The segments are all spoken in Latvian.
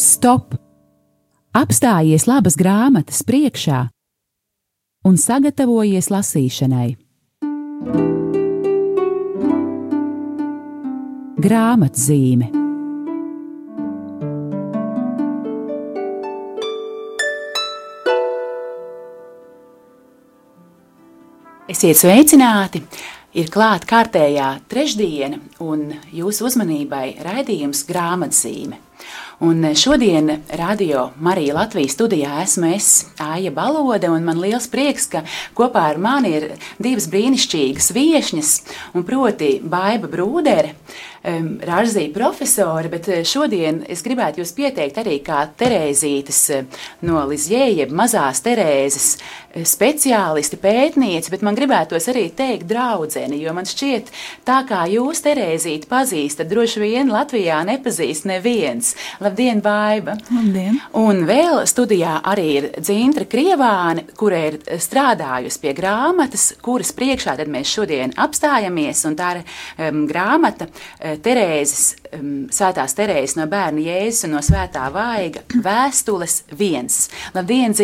Stop! Apstājies labas grāmatas priekšā un sagatavojies lasīšanai. Grāmatzīme Esiet sveicināti! Ir klāta kārtējā trešdiena, un jūsu uzmanībai raidījums grāmatzīme. Un šodien radio Marija Latvijas studijā esmu es, Aija Balode, un man liels prieks, ka kopā ar mani ir divas brīnišķīgas viešņas, un proti Baiba Brūdere, Rāžzīja profesori, bet šodien es gribētu jūs pieteikt arī kā Terēzītes eh, no Lizjē, jeb mazās Terēzes eh, speciālisti, pētnieci, bet man gribētos arī teikt draudzeni, jo man šķiet tā kā jūs Terēzīti pazīstat, droši vien Latvijā nepazīst neviens. Labdien, Baiba! Labdien! Un vēl studijā arī ir Dzintra Krievāne, kura ir strādājusi pie grāmatas, kuras priekšā tad mēs šodien apstājamies, un tā ir um, grāmata Terēzes, um, Svētās Terēzes no bērna Jēzus un no Svētā Vaiga vēstules viens. Labdien,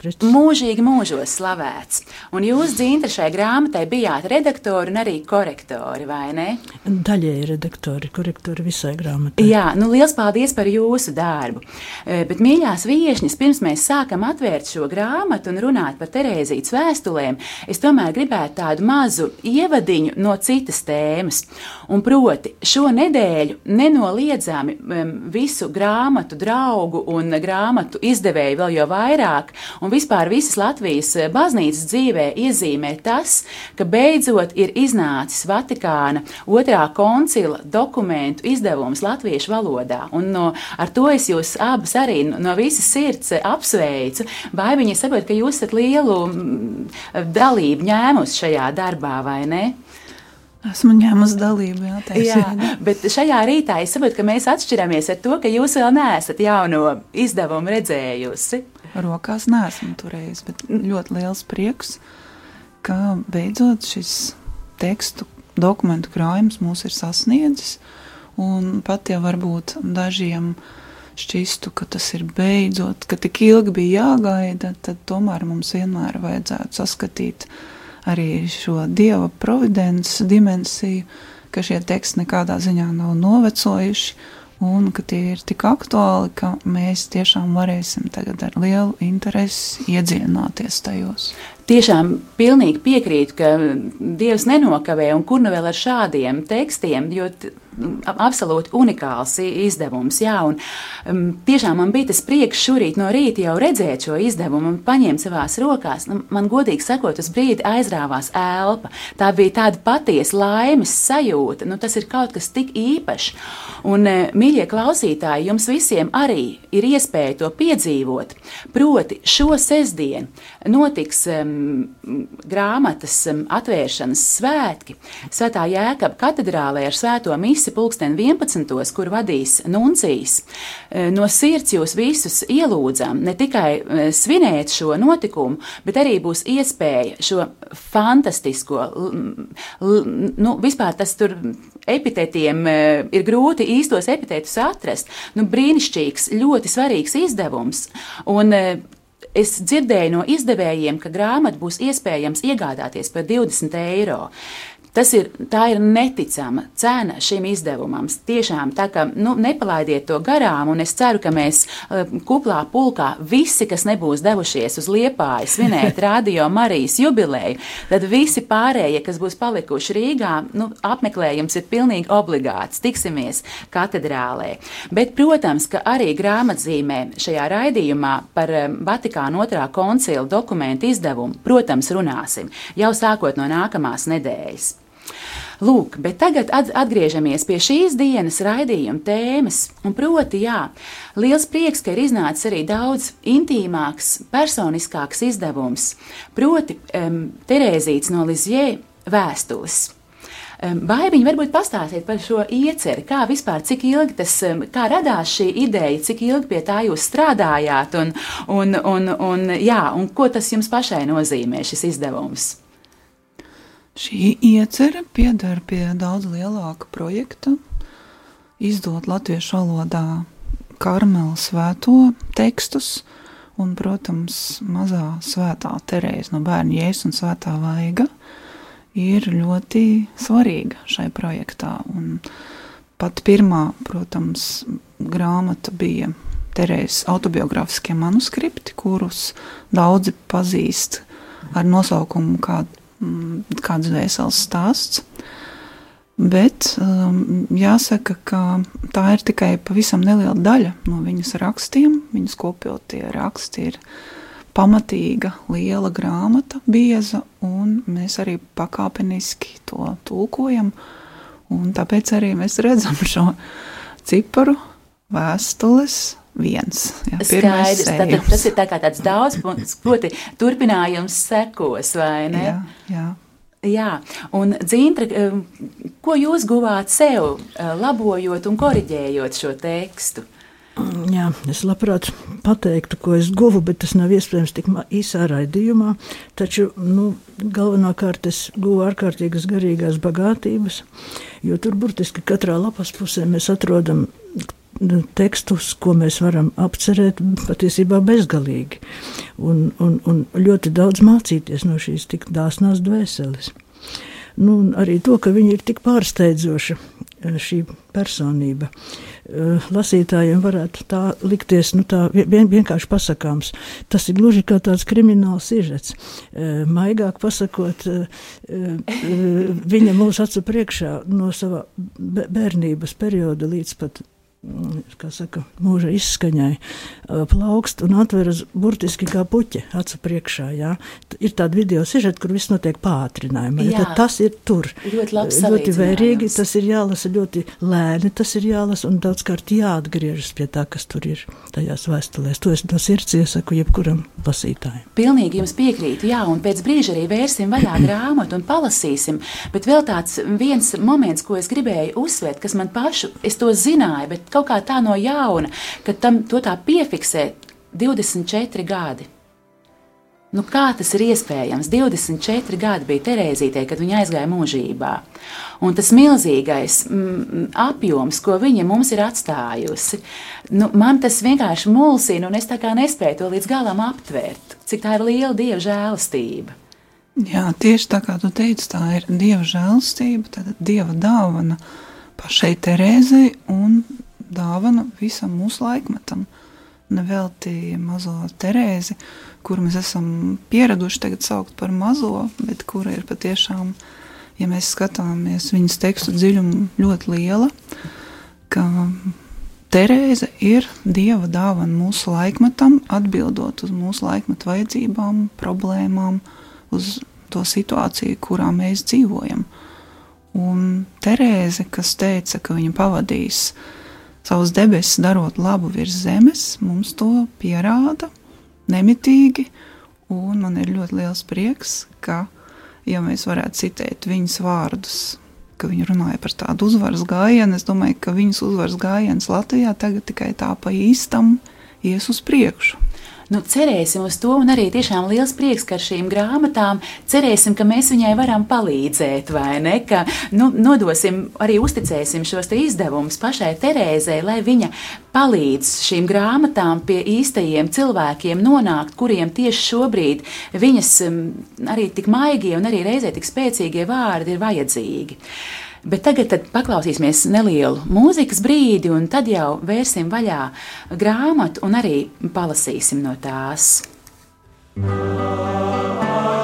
Kristus! Mūžīgi mūžos slavēts! Un jūs, Zīntra, šai grāmatai bijāt redaktori un arī korektori, vai ne? Daļēji redaktori, korektori visai grāmatai. Jā, nu liels paldies par jūsu darbu. Bet, mīļās viešņas, pirms mēs sākam atvērt šo grāmatu un runāt par Terēzītes vēstulēm, es tomēr gribētu tādu mazu ievadiņu no citas tēmas. Un proti, šo nedēļu nenoliedzami visu grāmatu draugu un grāmatu izdevēju vēl jau vairāk, un vispār visas Latvijas eh, baznīcas dzīvē iezīmē tas, ka beidzot ir iznācis Vatikāna otrā koncila dokumentu izdevums latviešu valodā. Un no, ar to es jūs abas arī no visas sirds apsveicu. Vai viņi saprot, ka jūs esat lielu dalību ņēmusi šajā darbā, vai ne? Esmu ņēmusi dalību, jā, jā, bet šajā rītā es saprotu, ka mēs atšķiramies ar to, ka jūs vēl neesat jauno izdevumu redzējusi. Rokās neesmu turējis, bet ļoti liels prieks, ka beidzot šis tekstu dokumentu krājums mūs ir sasniedzis. Un pat ja varbūt dažiem šķistu, ka tas ir beidzot, ka tik ilgi bija jāgaida, tad tomēr mums vienmēr vajadzētu saskatīt uh, arī šo dieva providences dimensiju, ka šie teksti nekādā ziņā nav novecojuši un ka tie ir tik aktuāli, ka mēs tiešām varēsim tagad ar lielu interesi iedziļināties tajos. Tiešām pilnīgi piekrītu, ka Dievs nenokavē, un kur nu vēl ar šādiem tekstiem, jo absolūti unikāls izdevums. Jā, un, um, tiešām man bija tas prieks šorīt no rīta jau redzēt šo izdevumu un paņemt savās rokās. Nu, man, godīgi sakot, tas brīdi aizrāvās elpa. Tā bija tāda patiesa laimes sajūta. Nu, tas ir kaut kas tik īpašs. Un, uh, mīļie klausītāji, jums visiem arī ir iespēja to piedzīvot. Proti, šo sestdienu notiks um, grāmatas um, atvēršanas svētki Svētā Jēkaba katedrālē ar svēto visi pulksten 11. kur vadīs Nuncijas. E, no sirds jūs visus ielūdzam ne tikai e, svinēt šo notikumu, bet arī būs iespēja šo fantastisko, nu, vispār tas tur epitetiem e, ir grūti īstos epitetus atrast. Nu, brīnišķīgs, ļoti svarīgs izdevums. Un, Es dzirdēju no izdevējiem, ka grāmatu būs iespējams iegādāties par 20 eiro. Tas ir, ir neticama cena šim izdevumam. Tiešām tā kā nu, nepalaidiet to garām, un es ceru, ka mēs uh, kuplā pulkā visi, kas nebūs devušies uz liepāju svinēt radio Marijas jubileju, tad visi pārējie, kas būs palikuši Rīgā, nu, apmeklējums ir pilnīgi obligāts. Tiksimies katedrālē. Bet, protams, ka arī grāmatzīmē šajā raidījumā par Vatikāna otrā koncila dokumentu izdevumu, protams, runāsim jau sākot no nākamās nedēļas. Lūk, bet tagad atgriežamies pie šīs dienas raidījuma tēmas. Un proti, jā, liels prieks, ka ir iznācis arī daudz intīmāks, personiskāks izdevums. Proti, um, Terēzīts no Lizjē vēstules. Vai viņi varbūt pastāstīt par šo ieceri, kā vispār, cik ilgi tas, kā radās šī ideja, cik ilgi pie tā jūs strādājāt un, un, un, un, jā, un ko tas jums pašai nozīmē šis izdevums? Šī iecerē pieder pie daudz lielāka projekta, izdot latviešu valodā karmela svēto tekstus, un, protams, mazā svētā Terēza no bērna jēzus un svētā vaiga ir ļoti svarīga šai projektā. Un pat pirmā, protams, grāmata bija Terēzes autobiogrāfiskie manuskripti, kurus daudzi pazīst ar nosaukumu kā, mm, kāds vēsels stāsts. Bet um, jāsaka, ka tā ir tikai pavisam neliela daļa no viņas rakstiem. Viņas kopjotie raksti ir pamatīga, liela grāmata, bieza, un mēs arī pakāpeniski to tulkojam. Tāpēc arī mēs redzam šo ciparu, vēstules, viens. Jā, Skaidrs, tad, tas ir tā tāds daudzpunkts, proti turpinājums sekos, vai ne? Jā, jā. Jā, un Dzīntra, ko jūs guvāt sev, eh, labojot un koriģējot šo tekstu? Jā, es labprāt pateiktu, ko es guvu, bet tas nav iespējams tik īsā raidījumā. Taču nu, galvenokārt es guvu ārkārtīgas garīgās bagātības, jo tur burtiski katrā lapas pusē mēs atrodam tekstus, ko mēs varam apcerēt patiesībā bezgalīgi un, un, un ļoti daudz mācīties no šīs tik dāsnās dvēseles. Nu, arī to, ka viņa ir tik pārsteidzoša, eh, šī personība. Eh, lasītājiem varētu tā likties, nu tā vien, vienkārši pasakāms. Tas ir gluži kā tāds krimināls sižets. Eh, maigāk pasakot, viņa mūs acu priekšā no sava bērnības perioda līdz pat saka, mūža izskaņai, plaukst un atveras burtiski kā puķi acu priekšā. Jā. Ir tāda video sižeta, kur viss notiek pātrinājumā. Ja, tas ir tur. Ļoti, ļoti vērīgi, tas ir jālasa ļoti lēni, tas ir jālasa un daudzkārt jāatgriežas pie tā, kas tur ir tajās vēstulēs. To es no sirds iesaku jebkuram lasītājam. Pilnīgi jums piekrītu, jā, un pēc brīža arī vērsim vaļā grāmatu un palasīsim, bet vēl tāds viens moments, ko es gribēju uzsvērt, kas man pašu, es to zināju, bet kaut kā tā no jauna, ka tam to tā piefiksēt 24 gadi. Nu, kā tas ir iespējams? 24 gadi bija Terēzītē, kad viņa aizgāja mūžībā. Un tas milzīgais mm, apjoms, ko viņa mums ir atstājusi, nu, man tas vienkārši mulsina, un es tā kā nespēju to līdz galam aptvert, cik tā ir liela dieva žēlastība. Jā, tieši tā kā tu teici, tā ir dieva žēlastība, dieva dāvana pašai Terēzei un dāvana visam mūsu laikmetam. Nevelti mazo Terēzi, kuru mēs esam pieraduši tagad saukt par mazo, bet kura ir patiešām, ja mēs skatāmies viņas tekstu dziļumu, ļoti liela. Ka Terēze ir dieva dāvana mūsu laikmetam, atbildot uz mūsu laikmetu vajadzībām, problēmām, uz to situāciju, kurā mēs dzīvojam. Un Terēze, kas teica, ka viņa pavadīs savus debesis darot labu virs zemes, mums to pierāda nemitīgi. Un man ir ļoti liels prieks, ka, ja mēs varētu citēt viņas vārdus, ka viņa runāja par tādu uzvaras gājienu, es domāju, ka viņas uzvaras gājiens Latvijā tagad tikai tā pa īstam ies uz priekšu. Nu, cerēsim uz to, un arī tiešām liels prieks, ka ar šīm grāmatām cerēsim, ka mēs viņai varam palīdzēt, vai ne? Ka nu, nodosim, arī uzticēsim šos izdevumus pašai Terēzei, lai viņa palīdz šīm grāmatām pie īstajiem cilvēkiem nonākt, kuriem tieši šobrīd viņas arī tik maigie un arī reizē tik spēcīgie vārdi ir vajadzīgi. Bet tagad paklausīsimies nelielu mūzikas brīdi, un tad jau vērsim vaļā grāmatu un arī palasīsim no tās. Mūsu.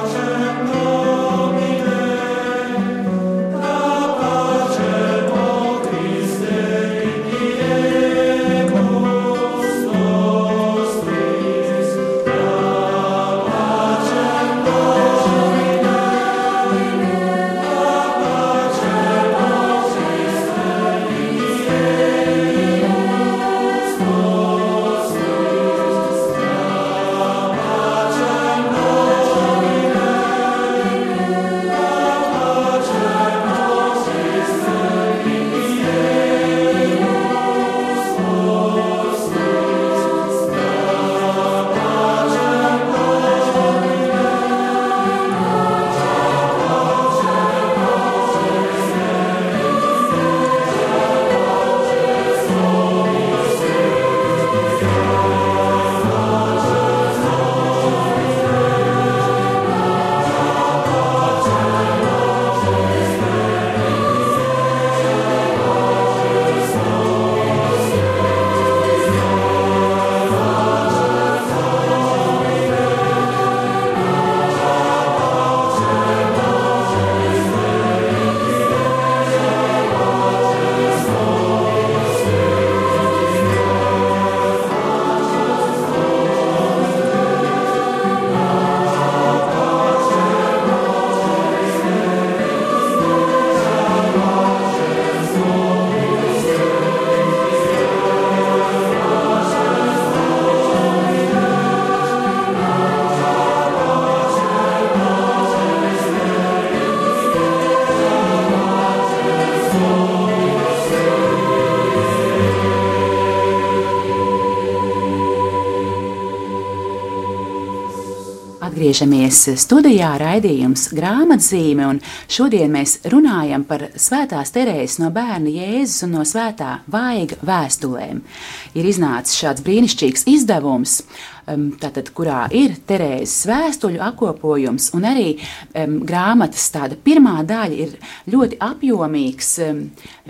Atgriežamies studijā raidījums grāmatzīme, un šodien mēs runājam par svētās Terēzes no bērna Jēzus un no svētā vaiga vēstulēm. Ir iznācis šāds brīnišķīgs izdevums, um, tātad, kurā ir Terēzes vēstuļu apkopojums, un arī um, grāmatas tāda pirmā daļa ir ļoti apjomīgs um,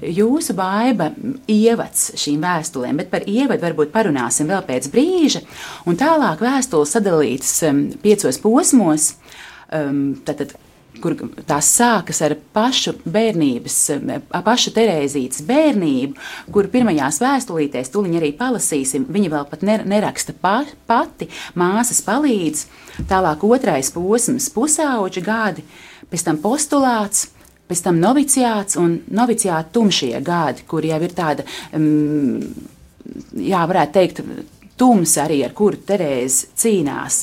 jūsu baiba ievads šīm vēstulēm, bet par ievadu varbūt parunāsim vēl pēc brīža, un tālāk vēstules sadalītas um, piecos posmos. Um, tātad, kur tās sākas ar pašu bērnības, pašu Terēzītes bērnību, kur pirmajās vēstulītēs, tūlīt arī palasīsim, viņa vēl pat neraksta pa, pati, māsas palīdz. Tālāk otrais posms, pusauģi gadi, pēc tam postulāts. Pēc tam noviciāts un noviciāta tumšie gadi, kur jau ir tāda, um, jā, varētu teikt, tumsa arī, ar kuru Terēze cīnās.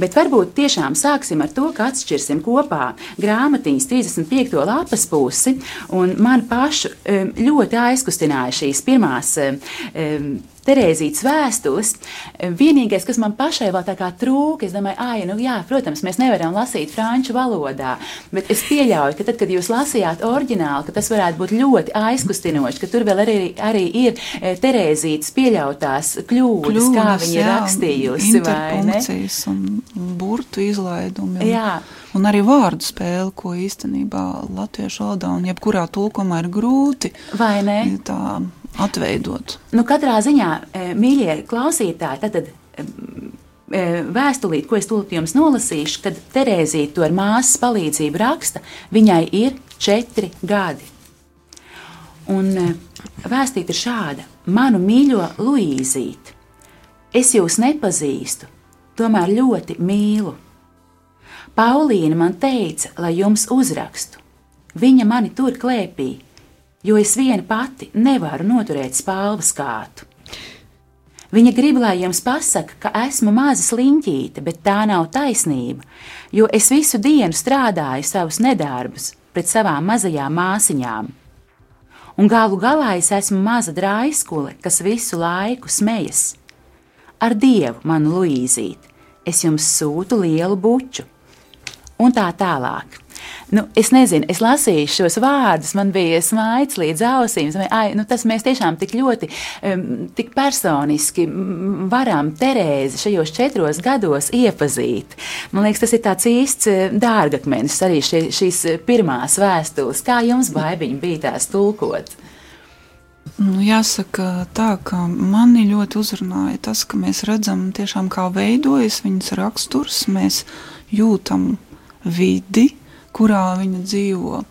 Bet varbūt tiešām sāksim ar to, ka atšķirsim kopā grāmatiņas 35. lapas pusi, un man pašu ļoti aizkustināja šīs pirmās Terēzītas vēstules. Vienīgais, kas man pašai vēl tā kā trūka, es domāju, ah, nu jā, protams, mēs nevaram lasīt franču valodā, bet es pieļauju, ka tad, kad jūs lasījāt oriģinālu, ka tas varētu būt ļoti aizkustinoši, ka tur vēl arī, arī ir e, Terēzītas pieļautās kļūdas, kļūdas kā viņa ir rakstījusi, ne? Un burtu izlaidumi. Un... Jā. Un arī vārdu spēle, ko īstenībā latviešu valodā un jebkurā tulkumā ir grūti. Vai ne? Tā atveidot. Nu, katrā ziņā, e, mīļie klausītāji, tad, tad e, vēstulīt, ko es tūlīt jums nolasīšu, kad Terēzīte to ar māsas palīdzību raksta, viņai ir četri gadi. Un e, vēstīt ir šāda: Manu mīļo Luīzīti, es jūs nepazīstu, tomēr ļoti mīlu. Paulīna man teica, lai jums uzrakstu. Viņa mani tur klēpī, jo es viena pati nevaru noturēt spālvas kātu. Viņa grib, lai jums pasaka, ka esmu maza sliņķīte, bet tā nav taisnība, jo es visu dienu strādāju savus nedarbus pret savām mazajām māsiņām. Un galu galā es esmu maza drāzkule, kas visu laiku smejas. Ar dievu, manu Luīzīti, es jums sūtu lielu buču, un tā tālāk. Nu, es nezinu, es lasīju šos vārdus, man bija smaids līdz ausīm. Ai, nu, tas mēs tiešām tik ļoti, um, tik personiski varam Terēzi šajos četros gados iepazīt. Man liekas, tas ir tāds īsts dārgakmenis arī šie, šīs pirmās vēstules. Kā jums, baigiņi, bija tās tulkot? Nu, jāsaka, tā, ka mani ļoti uzrunāja tas, ka mēs redzam, tiešām, kā veidojas viņas raksturs. Mēs jūtam vidi, kurā viņa dzīvo,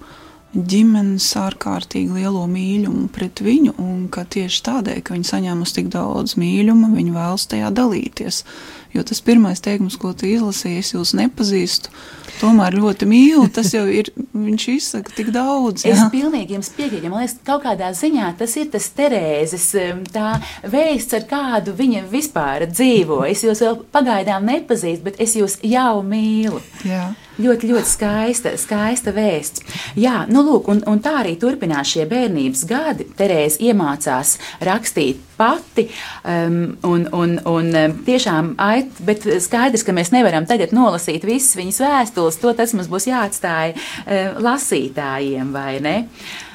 ģimenes ārkārtīgi lielo mīlumu pret viņu, un ka tieši tādēļ, ka viņa saņēmusi tik daudz mīluma, viņa vēlas tajā dalīties. Jo tas pirmais teikums, ko tu izlasīji, es jūs nepazīstu, tomēr ļoti mīlu. Tas jau ir, viņš izsaka tik daudz. Jā. Es pilnīgi jums piekrītu. Man liekas, kaut kādā ziņā tas ir tas Terēzes tā vēsts, ar kādu viņa vispār dzīvo. Es jūs vēl pagaidām nepazīstu, bet es jūs jau mīlu. Jā. Ļoti, ļoti skaista, skaista vēsts. Jā, nu lūk, un, un tā arī turpinās šie bērnības gadi. Terēze iemācās rakstīt pati, um, un, un, un tiešām ait, bet skaidrs, ka mēs nevaram tagad nolasīt visas viņas vēstules, to tas mums būs jāatstāj uh, lasītājiem, vai ne? Uh,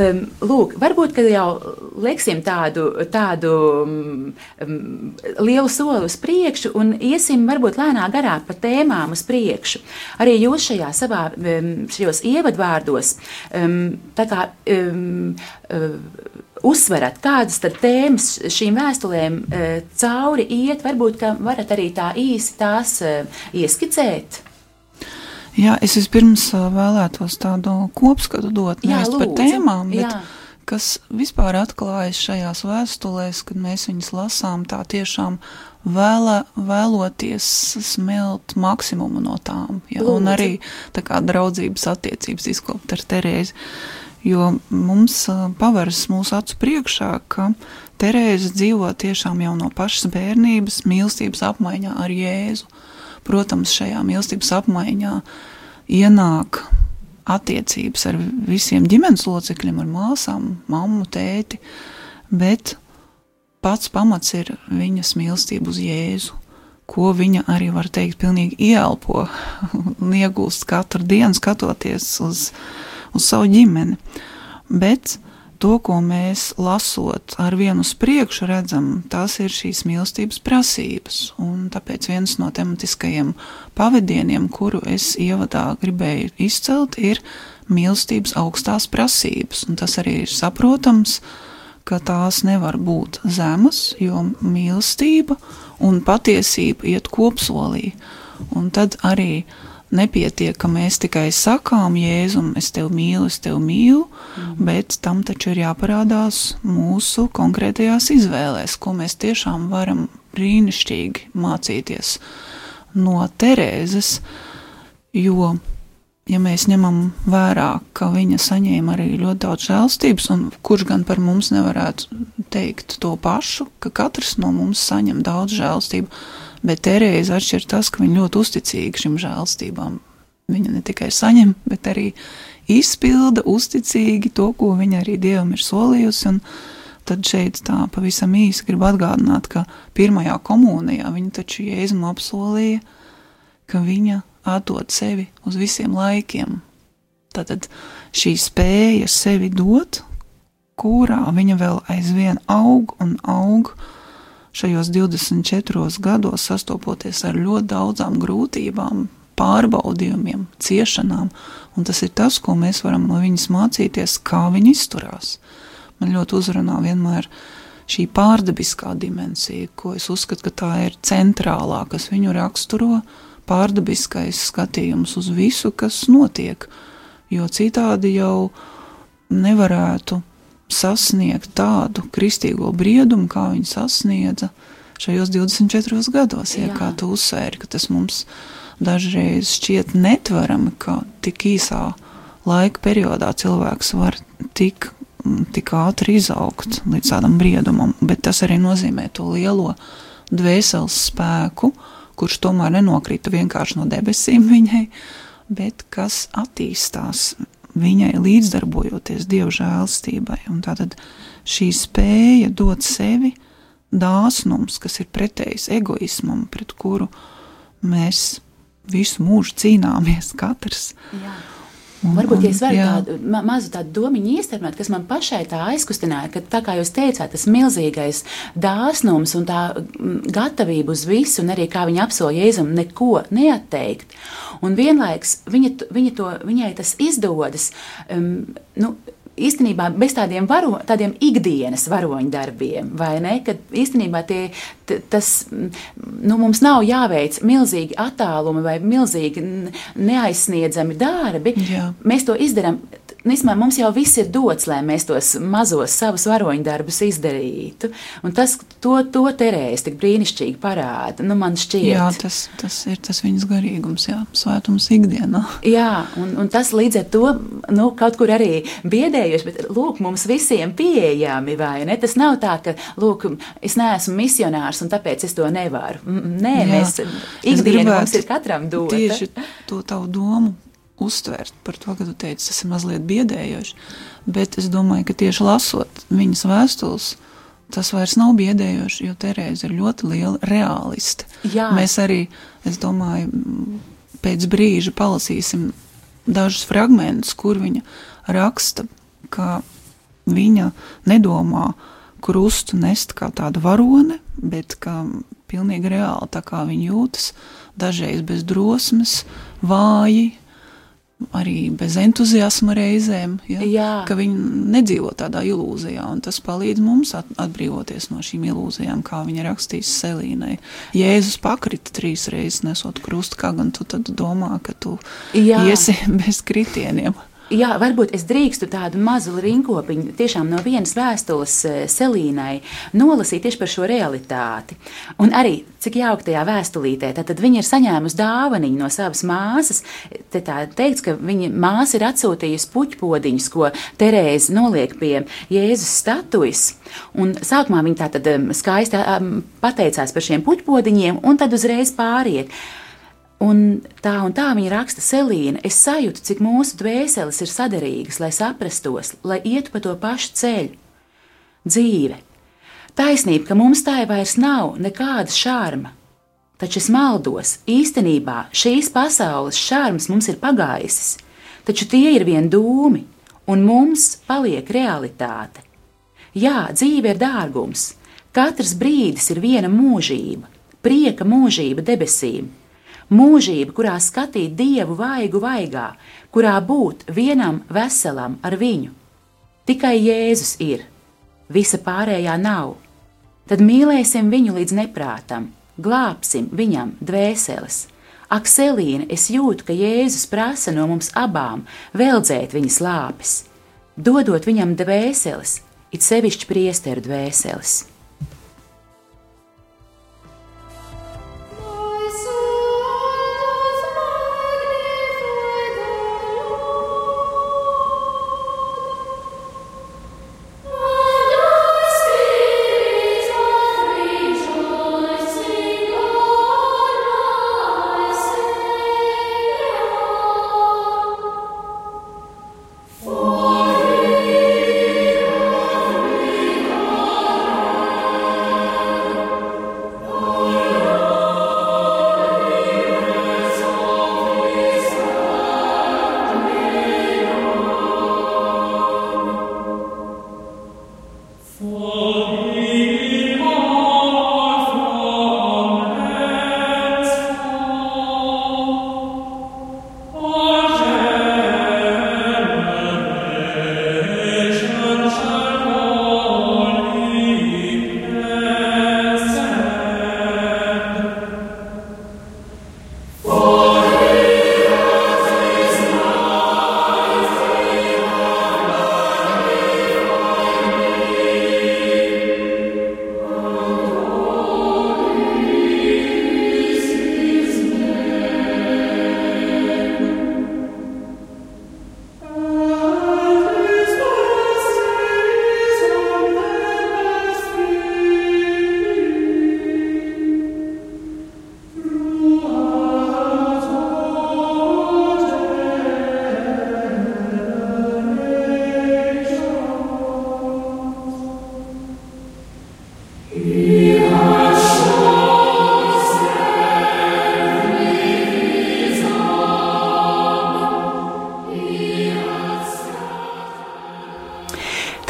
Um, lūk, varbūt jau lieksim tādu, tādu um, lielu soli uz priekšu un iesim varbūt lēnā garā pa tēmām uz priekšu. Arī jūs šajā savā um, šajos ievadvārdos um, tā kā um, um, uzsverat, kādas tad tēmas šīm vēstulēm uh, cauri iet, varbūt, varat arī tā īsi tās uh, ieskicēt. Jā, es vispirms vēlētos tādu kopskatu dot nevis par tēmām, bet jā. kas vispār atklājas šajās vēstulēs, kad mēs viņas lasām, tā tiešām vēlē, vēloties smelt maksimumu no tām. Jā, Lūdzu. un arī tā kā draudzības attiecības izkopt ar Terēzi. Jo mums paveras mūsu acu priekšā, ka Terēze dzīvo tiešām jau no pašas bērnības mīlestības apmaiņā ar Jēzu. Protams, šajā mīlestības apmaiņā ienāk attiecības ar visiem ģimenes locekļiem, ar māsām, mammu, tēti, bet pats pamats ir viņas mīlestība uz Jēzu, ko viņa arī var teikt, pilnīgi ieelpo un iegūst katru dienu, skatoties uz, uz savu ģimeni. Bet to, ko mēs lasot ar vienu uz priekšu redzam, tās ir šīs mīlestības prasības. Un tāpēc viens no tematiskajiem pavadieniem, kuru es ievadā gribēju izcelt, ir mīlestības augstās prasības. Un tas arī ir saprotams, ka tās nevar būt zemas, jo mīlestība un patiesība iet kopsolī. Un tad arī nepietiek, ka mēs tikai sakām, Jēzum, es tevi mīlu, es tevi mīlu, mm. bet tam taču ir jāparādās mūsu konkrētajās izvēlēs, ko mēs tiešām varam brīnišķīgi mācīties no Terēzes, jo ja mēs ņemam vērā, ka viņa saņēma arī ļoti daudz žēlstības, un kurš gan par mums nevarētu teikt to pašu, ka katrs no mums saņem daudz žēlstību, bet Terēza atšķir tas, ka viņa ļoti uzticīga šim žēlstībām. Viņa ne tikai saņem, bet arī izpilda uzticīgi to, ko viņa arī Dievam ir solījusi, tad šeit tā pavisam īsi gribu atgādināt, ka pirmajā komunijā viņa taču Jēzum apsolīja, ka viņa atdot sevi uz visiem laikiem. Tātad šī spēja sevi dot, kurā viņa vēl aizvien aug un aug šajos 24 gados, sastopoties ar ļoti daudzām grūtībām, pārbaudījumiem, ciešanām, un tas ir tas, ko mēs varam no viņas mācīties, kā viņa izturās. Man ļoti uzrunā vienmēr šī pārdabiskā dimensija, ko es uzskatu, ka tā ir centrālā, kas viņu raksturo, pārdabiskais skatījums uz visu, kas notiek, jo citādi jau nevarētu sasniegt tādu kristīgo briedumu, kā viņi sasniedza šajos 24 gados. Ja, kā tu uzsvēri, ka tas mums dažreiz šķiet netverami, ka tik īsā laika periodā cilvēks var tik, tik ātri izaugt līdz tādam briedumam, bet tas arī nozīmē to lielo dvēseles spēku, kurš tomēr nenokrita vienkārši no debesīm viņai, bet kas attīstās viņai līdzdarbojoties Dieva žēlstībai. Tātad šī spēja dot sevi, dāsnums, kas ir pretējs egoismam, pret kuru mēs visu mūžu cīnāmies katrs. Jā. Un, Varbūt, ja es varu jā. tādu ma mazu tādu domu iestrādāt, kas man pašai tā aizkustināja, ka, tā kā jūs teicāt, tas milzīgais dāsnums un tā gatavība uz visu, un arī kā viņa apsolīja Jēzum, neko neatteikt. Un vienlaiks viņa, viņa to, viņai tas izdodas. Um, nu, īstenībā bez tādiem, varo, tādiem ikdienas varoņdarbiem, vai ne? Kad īstenībā tie, tas, nu, mums nav jāveic milzīgi attālumi vai milzīgi neaizsniedzami darbi. Jā. Mēs to izdarām Nīsmā, mums jau viss ir dots, lai mēs tos mazos savus varoņdarbus izdarītu. Un tas, to, to terēs tik brīnišķīgi parāda. Nu, man šķiet, jā, tas, tas ir tas viņas garīgums, jā, svētums ikdienā. Jā, un, un tas līdz ar to nu, kaut kur arī biedējuši, bet lūk, mums visiem pieejami, vai ne? Tas nav tā, ka, lūk, es neesmu misionārs un tāpēc es to nevaru. Nē, jā, mēs ikdienā mums ir katram dot. Tieši to tavu domu uztvert par to, ka tu teici, tas ir mazliet biedējoši. Bet es domāju, ka tieši lasot viņas vēstules, tas vairs nav biedējoši, jo Terēza ir ļoti liela realiste. Jā. Mēs arī, es domāju, pēc brīža palasīsim dažus fragmentus, kur viņa raksta, ka viņa nedomā krustu nest kā tādu varoni, bet kā pilnīgi reāli tā kā viņa jūtas, dažreiz bez drosmes, vāji, arī bez entuziasma reizēm, ja, Jā. ka viņi nedzīvo tādā ilūzijā, un tas palīdz mums atbrīvoties no šīm ilūzijām, kā viņa rakstīs Selīnai. Jēzus pakrita trīs reizes nesot krustu, kā gan tu tad domā, ka tu Jā. iesi bez kritieniem jā, varbūt es drīkstu tādu mazu rinkopiņu tiešām no vienas vēstules eh, Selīnai nolasīt tieši par šo realitāti. Un arī, cik jauki tajā vēstulītē, tad viņa ir saņēmusi dāvaniņu no savas māsas. Te tā teikts, ka viņa māsa ir atsūtījusi puķpodiņus, ko Terēze noliek pie Jēzus statujas. Un sākumā viņa tā tad skaisti pateicās par šiem puķpodiņiem, un tad uzreiz pāriet. Un tā un tā viņa raksta Selīna. Es sajūtu, cik mūsu dvēseles ir saderīgas, lai saprastos, lai ietu pa to pašu ceļu. Dzīve. Taisnība, ka mums tā vairs nav nekāda šārma. Taču es maldos, īstenībā šīs pasaules šārms mums ir pagājis, taču tie ir vien dūmi, un mums paliek realitāte. Jā, dzīve ir dārgums, katrs brīdis ir viena mūžība, prieka mūžība debesīm, mūžība, kurā skatīt dievu vaigu vaigā, kurā būt vienam veselam ar viņu. Tikai Jēzus ir, visa pārējā nav. Tad mīlēsim viņu līdz neprātam, glābsim viņam dvēseles. Ak, Selīna, es jūtu, ka Jēzus prasa no mums abām veldzēt viņas lāpes, dodot viņam dvēseles, it sevišķi priesteru dvēseles.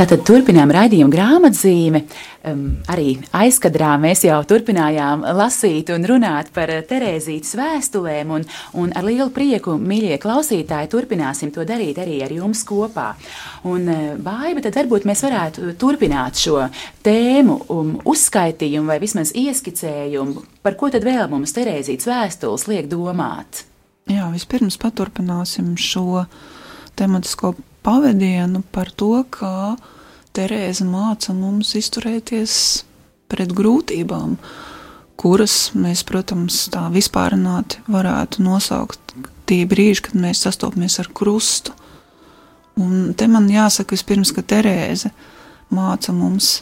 Tātad turpinām raidījumu grāmatzīmi. Um, arī aizkadrā mēs jau turpinājām lasīt un runāt par Terēzītes vēstulēm, un, un ar lielu prieku, mīļie klausītāji, turpināsim to darīt arī ar jums kopā. Un, uh, Baiba, tad varbūt mēs varētu turpināt šo tēmu, um, uzskaitījumu vai vismaz ieskicējumu, par ko tad vēl mums Terēzītes vēstules liek domāt. Jā, vispirms paturpināsim šo tematisko pavadienu par to, kā Terēza māca mums izturēties pret grūtībām, kuras mēs, protams, tā vispārināti varētu nosaukt tie brīži, kad mēs sastopamies ar krustu. Un te man jāsaka vispirms, ka Terēze māca mums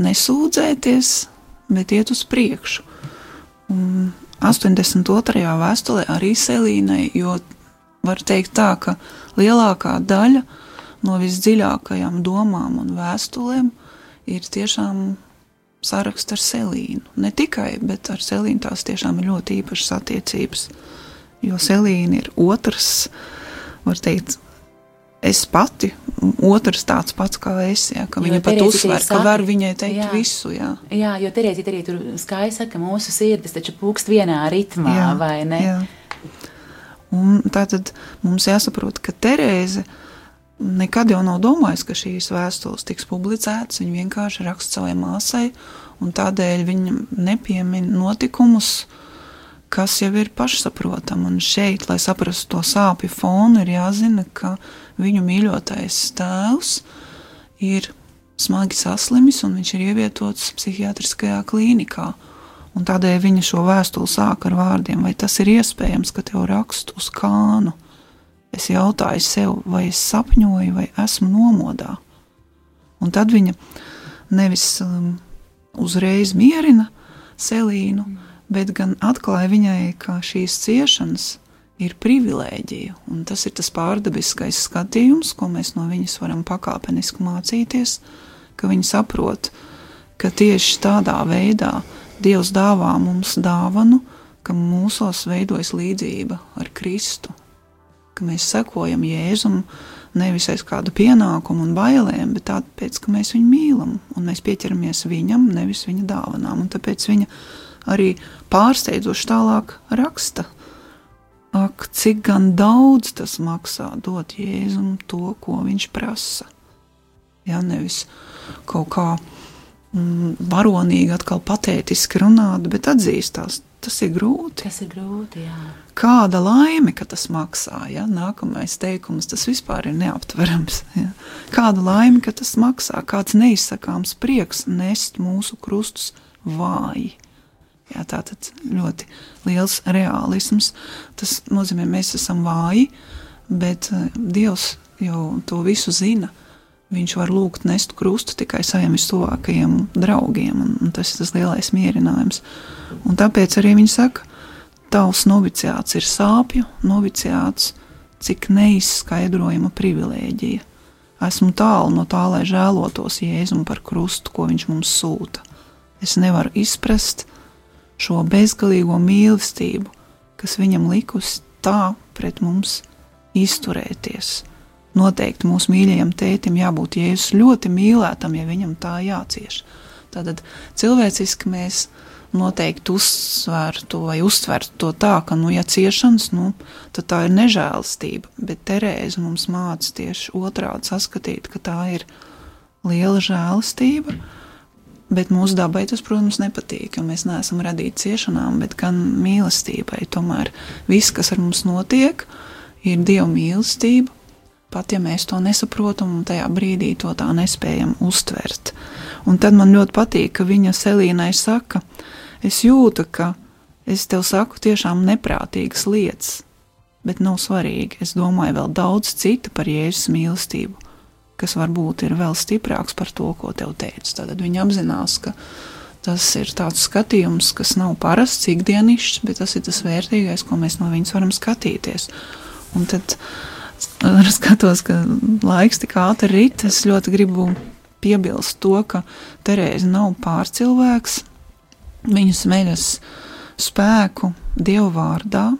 nesūdzēties, bet iet uz priekšu. Un 82. vēstulē arī Selīnai, jo var teikt tā, ka lielākā daļa no visdziļākajām domām un vēstulēm ir tiešām saraksts ar Selīnu. Ne tikai, bet ar Selīnu tās tiešām ir ļoti īpašas attiecības. Jo Selīna ir otrs, var teikt, es pati, otrs tāds pats kā es, ja, ka jo viņa pat uzsver, ka var viņai teikt jā, visu. Jā, jā jo Terēzija arī tur skaisti saka, ka mūsu sirdis taču pūkst vienā ritmā, jā, vai ne? Jā. Un tātad mums jāsaprot, ka Terēze nekad jau nav domājusi, ka šīs vēstules tiks publicētas. Viņa vienkārši raksta savai māsai, un tādēļ viņa nepiemin notikumus, kas jau ir pašsaprotami. Un šeit, lai saprastu to sāpju fonu, ir jāzina, ka viņu mīļotais tēvs ir smagi saslimis un viņš ir ievietots psihiatriskajā klīnikā. Un tādēļ viņa šo vēstuli sāk ar vārdiem, vai tas ir iespējams, ka tev rakstu uz kānu. Es jautāju sev, vai es sapņoju, vai esmu nomodā. Un tad viņa nevis um, uzreiz mierina Selīnu, bet gan atklāja viņai, ka šīs ciešanas ir privilēģija. Un tas ir tas pārdabiskais skatījums, ko mēs no viņas varam pakāpeniski mācīties, ka viņa saprot, ka tieši tādā veidā Dievs dāvā mums dāvanu ka mūsos veidojas līdzība ar Kristu, ka mēs sekojam Jēzum nevis aiz kādu pienākumu un bailēm, bet tāpēc, ka mēs viņu mīlam un mēs pieķeramies viņam, nevis viņa dāvanām. Un tāpēc viņa arī pārsteidzoši tālāk raksta. Ak, cik gan daudz tas maksā dot Jēzum to, ko viņš prasa. Ja nevis kaut kā mm, varonīgi, atkal patētiski runāt, bet atzīstās, tas ir grūti. Tas ir grūti, jā. Kāda laime, ka tas maksā, ja? Nākamais teikums, tas vispār ir neaptverams. Ja? Kāda laime, ka tas maksā, kāds neizsakāms prieks nest mūsu krustus vāji. Jā, tā tad ļoti liels realisms. Tas nozīmē, mēs esam vāji, bet uh, Dievs jau to visu zina. Viņš var lūgt nest krustu tikai saviem vistuvākajiem draugiem, un, un tas ir tas lielais mierinājums. Un tāpēc arī viņi saka, tavs noviciāts ir sāpju noviciāts, cik neizskaidrojama privilēģija. Esmu tālu no tā, lai žēlotos Jēzum par krustu, ko viņš mums sūta. Es nevaru izprast šo bezgalīgo mīlestību, kas viņam likusi tā pret mums izturēties Noteikti mūsu mīļajam tētim jābūt Jēzus ļoti mīlētam, ja viņam tā jācieš. Tātad cilvēciski mēs noteikti uzsvērtu vai uztvertu to tā, ka, nu, ja ciešanas, nu, tad tā ir nežēlastība, bet Terēza mums māca tieši otrādi saskatīt, ka tā ir liela žēlastība, bet mūsu dabai tas, protams, nepatīk, jo mēs neesam radīti ciešanām, bet gan mīlestībai. Tomēr viss, kas ar mums notiek, ir Dieva mīlestība, pat ja mēs to nesaprotam un tajā brīdī to tā nespējam uztvert. Un tad man ļoti patīk, ka viņa Selīnai saka, es jūtu, ka es tev saku tiešām neprātīgas lietas, bet nav svarīgi. Es domāju vēl daudz citu par Jēzus mīlestību, kas varbūt ir vēl stiprāks par to, ko tev teicu. Tad viņa apzinās, ka tas ir tāds skatījums, kas nav parasts, ikdienišķs, bet tas ir tas vērtīgais, ko mēs no viņas varam skatīties. Un tad skatos, ka laiks tik ātri rit. Es ļoti gribu piebilst to, ka Terēza nav pārcilvēks. Viņa smeļas spēku Dievu vārdā,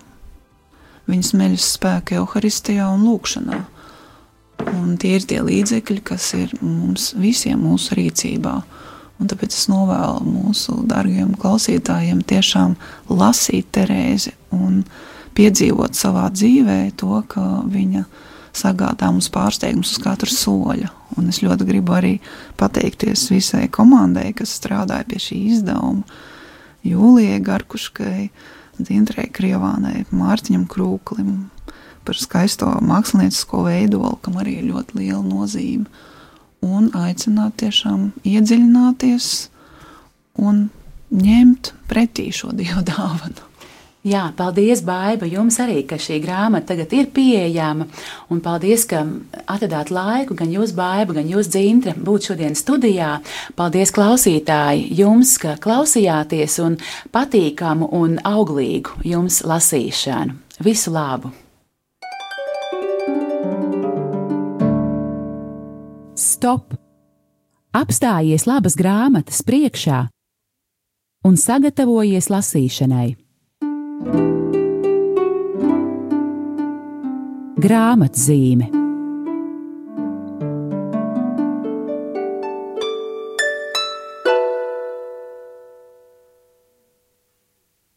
viņa smeļas spēku Euharistijā un lūkšanā. Un tie ir tie līdzekļi, kas ir mums visiem mūsu rīcībā. Un tāpēc es novēlu mūsu dārgiem klausītājiem tiešām lasīt Terēzi un piedzīvot savā dzīvē to, ka viņa sagādā mums pārsteigums uz katru soļu. Un es ļoti gribu arī pateikties visai komandai, kas strādāja pie šī izdevuma. Jūlijai Garkuškai, Dzintrei Krievānai, Mārtiņam Krūklim par skaisto māksliniecisko veidolu, kam arī ir ļoti liela nozīme. Un aicināt tiešām iedziļināties un ņemt pretī šo dievu dāvanu. Jā, paldies, Baiba, jums arī, ka šī grāmata tagad ir pieejama. Un paldies, ka atradāt laiku gan jūs, Baiba, gan jūs, Dzintra, būt šodien studijā. Paldies, klausītāji, jums, ka klausījāties un patīkamu un auglīgu jums lasīšanu. Visu labu! Stop! Apstājies labas grāmatas priekšā un sagatavojies lasīšanai. Grāmatzīme